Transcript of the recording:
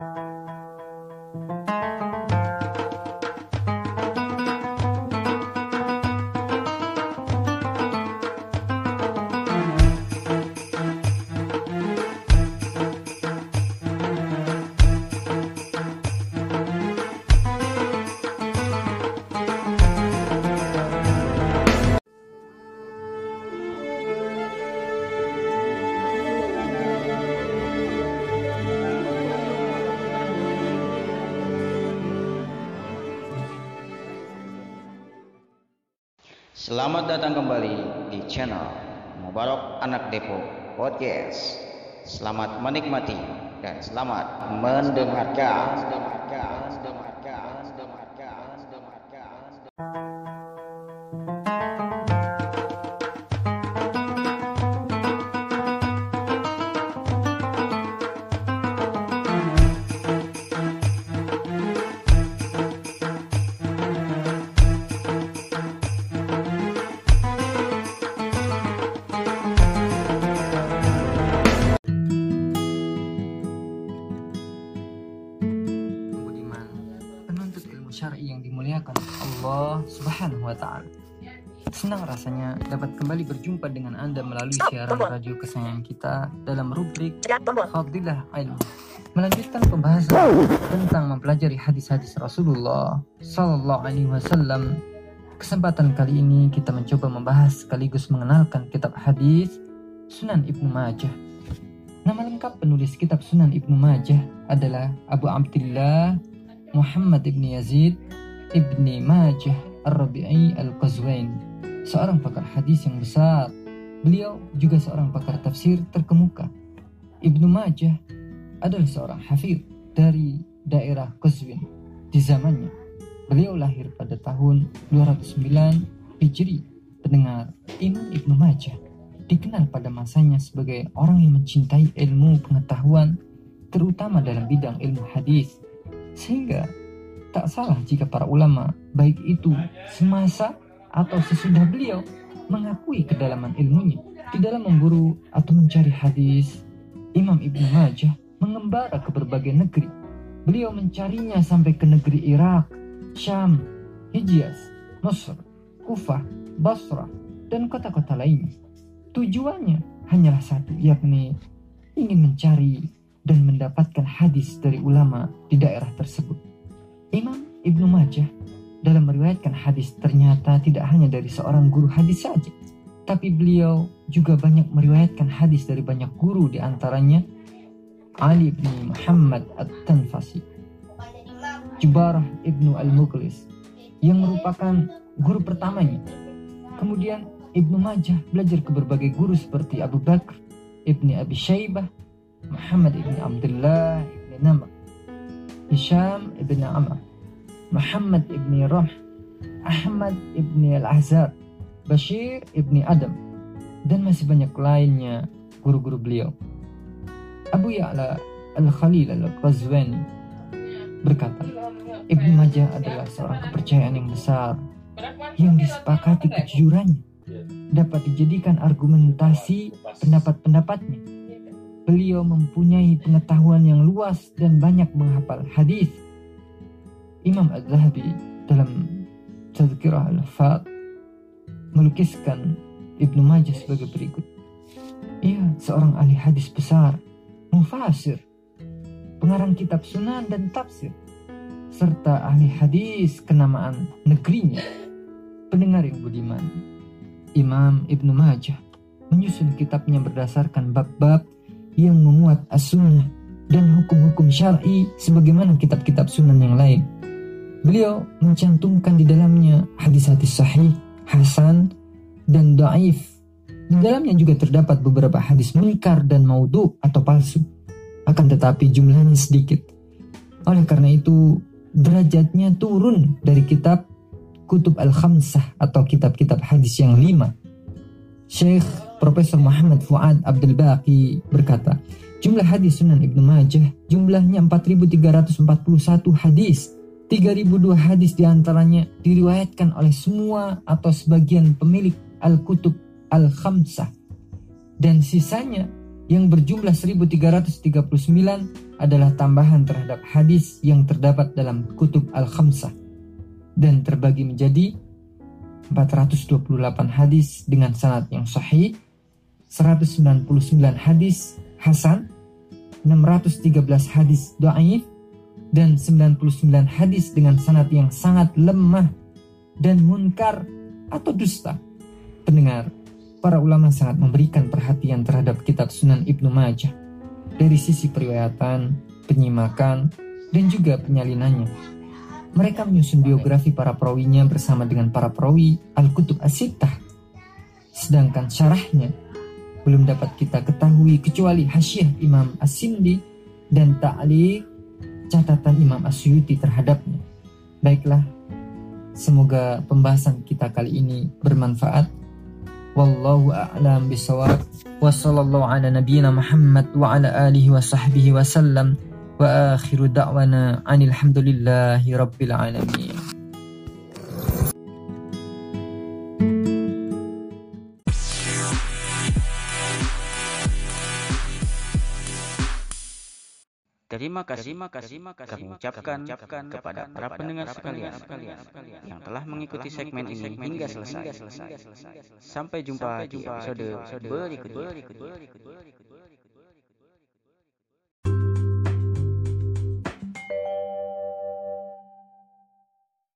Thank you. Selamat datang kembali di channel Mubarak Anak Depok Podcast. Selamat menikmati dan selamat mendengarkan. Budiman, syar'i yang dimuliakan Allah Subhanahu wa taala. Senang rasanya dapat kembali berjumpa dengan Anda melalui siaran radio kesayangan kita dalam rubrik Fadilah Ilmu. Melanjutkan pembahasan tentang mempelajari hadis-hadis Rasulullah Sallallahu Alaihi Wasallam. Kesempatan kali ini kita mencoba membahas sekaligus mengenalkan kitab hadis Sunan Ibnu Majah. Nama lengkap penulis kitab Sunan Ibnu Majah adalah Abu Abdullah Muhammad ibni Yazid ibni Majah Ar-Rabi'i Al-Qazwain. Seorang pakar hadis yang besar. Beliau juga seorang pakar tafsir terkemuka. Ibnu Majah adalah seorang hafid dari daerah Qazwin di zamannya. Beliau lahir pada tahun 209 Hijri. Pendengar Imam Ibnu Majah dikenal pada masanya sebagai orang yang mencintai ilmu pengetahuan terutama dalam bidang ilmu hadis sehingga tak salah jika para ulama baik itu semasa atau sesudah beliau mengakui kedalaman ilmunya. Di dalam memburu atau mencari hadis Imam Ibnu Majah mengembara ke berbagai negeri. Beliau mencarinya sampai ke negeri Irak Syam Hijaz Mesir Kufah Basrah dan kota-kota lainnya. Tujuannya hanyalah satu, yakni ingin mencari dan mendapatkan hadis dari ulama di daerah tersebut. Imam Ibnu Majah dalam meriwayatkan hadis ternyata tidak hanya dari seorang guru hadis saja, tapi beliau juga banyak meriwayatkan hadis dari banyak guru di antaranya Ali bin Muhammad At-Tanfasi, Jubarah Ibnu Al-Mughlis yang merupakan guru pertamanya. Kemudian Ibnu Majah belajar ke berbagai guru seperti Abu Bakar, Ibni Abi Shaybah, Muhammad Ibni Abdullah Ibni Namr, Hisham Ibni Amr, Muhammad Ibni Ramh, Ahmad Ibni Al-Ahzab, Bashir Ibni Adam, dan masih banyak lainnya guru-guru beliau. Abu Ya'la Al-Khalil Al-Qazwani berkata, Ibnu Majah adalah seorang kepercayaan yang besar yang disepakati kejujurannya dapat dijadikan argumentasi pendapat-pendapatnya. Beliau mempunyai pengetahuan yang luas dan banyak menghafal hadis. Imam Az-Zahabi dalam Tazkirah Al-Fat melukiskan Ibnu Majah sebagai berikut. Ia seorang ahli hadis besar, mufasir, pengarang kitab sunan dan tafsir, serta ahli hadis kenamaan negerinya. Pendengar yang budiman, Imam Ibnu Majah menyusun kitabnya berdasarkan bab-bab yang memuat as-sunnah dan hukum-hukum syar'i sebagaimana kitab-kitab sunan yang lain. Beliau mencantumkan di dalamnya hadis-hadis sahih, hasan, dan daif. Di dalamnya juga terdapat beberapa hadis munkar dan maudhu atau palsu. Akan tetapi jumlahnya sedikit. Oleh karena itu, derajatnya turun dari kitab Kutub Al-Khamsah atau kitab-kitab hadis yang lima. Syekh Profesor Muhammad Fuad Abdul Baqi berkata, jumlah hadis Sunan Ibnu Majah jumlahnya 4341 hadis. 3002 hadis di antaranya diriwayatkan oleh semua atau sebagian pemilik Al-Kutub Al-Khamsah. Dan sisanya yang berjumlah 1339 adalah tambahan terhadap hadis yang terdapat dalam kutub Al-Khamsah dan terbagi menjadi 428 hadis dengan sanad yang sahih, 199 hadis hasan, 613 hadis dhaif dan 99 hadis dengan sanad yang sangat lemah dan munkar atau dusta. Pendengar, para ulama sangat memberikan perhatian terhadap kitab Sunan Ibnu Majah dari sisi periwayatan, penyimakan, dan juga penyalinannya. Mereka menyusun biografi para perawinya bersama dengan para perawi Al-Kutub As-Sittah. Sedangkan syarahnya belum dapat kita ketahui kecuali hasyiah Imam As-Sindi dan ta'liq catatan Imam Asyuti terhadapnya. Baiklah, semoga pembahasan kita kali ini bermanfaat wallahu a'lam bisawab wa sallallahu ala nabiyyina Muhammad wa ala alihi wa sahbihi wa sallam wa akhiru da'wana anil hamdulillahi rabbil alamin Terima kasih, terima kasih, kami ucapkan kepada para pendengar sekalian yang telah mengikuti segmen ini hingga selesai. Sampai jumpa di episode berikutnya.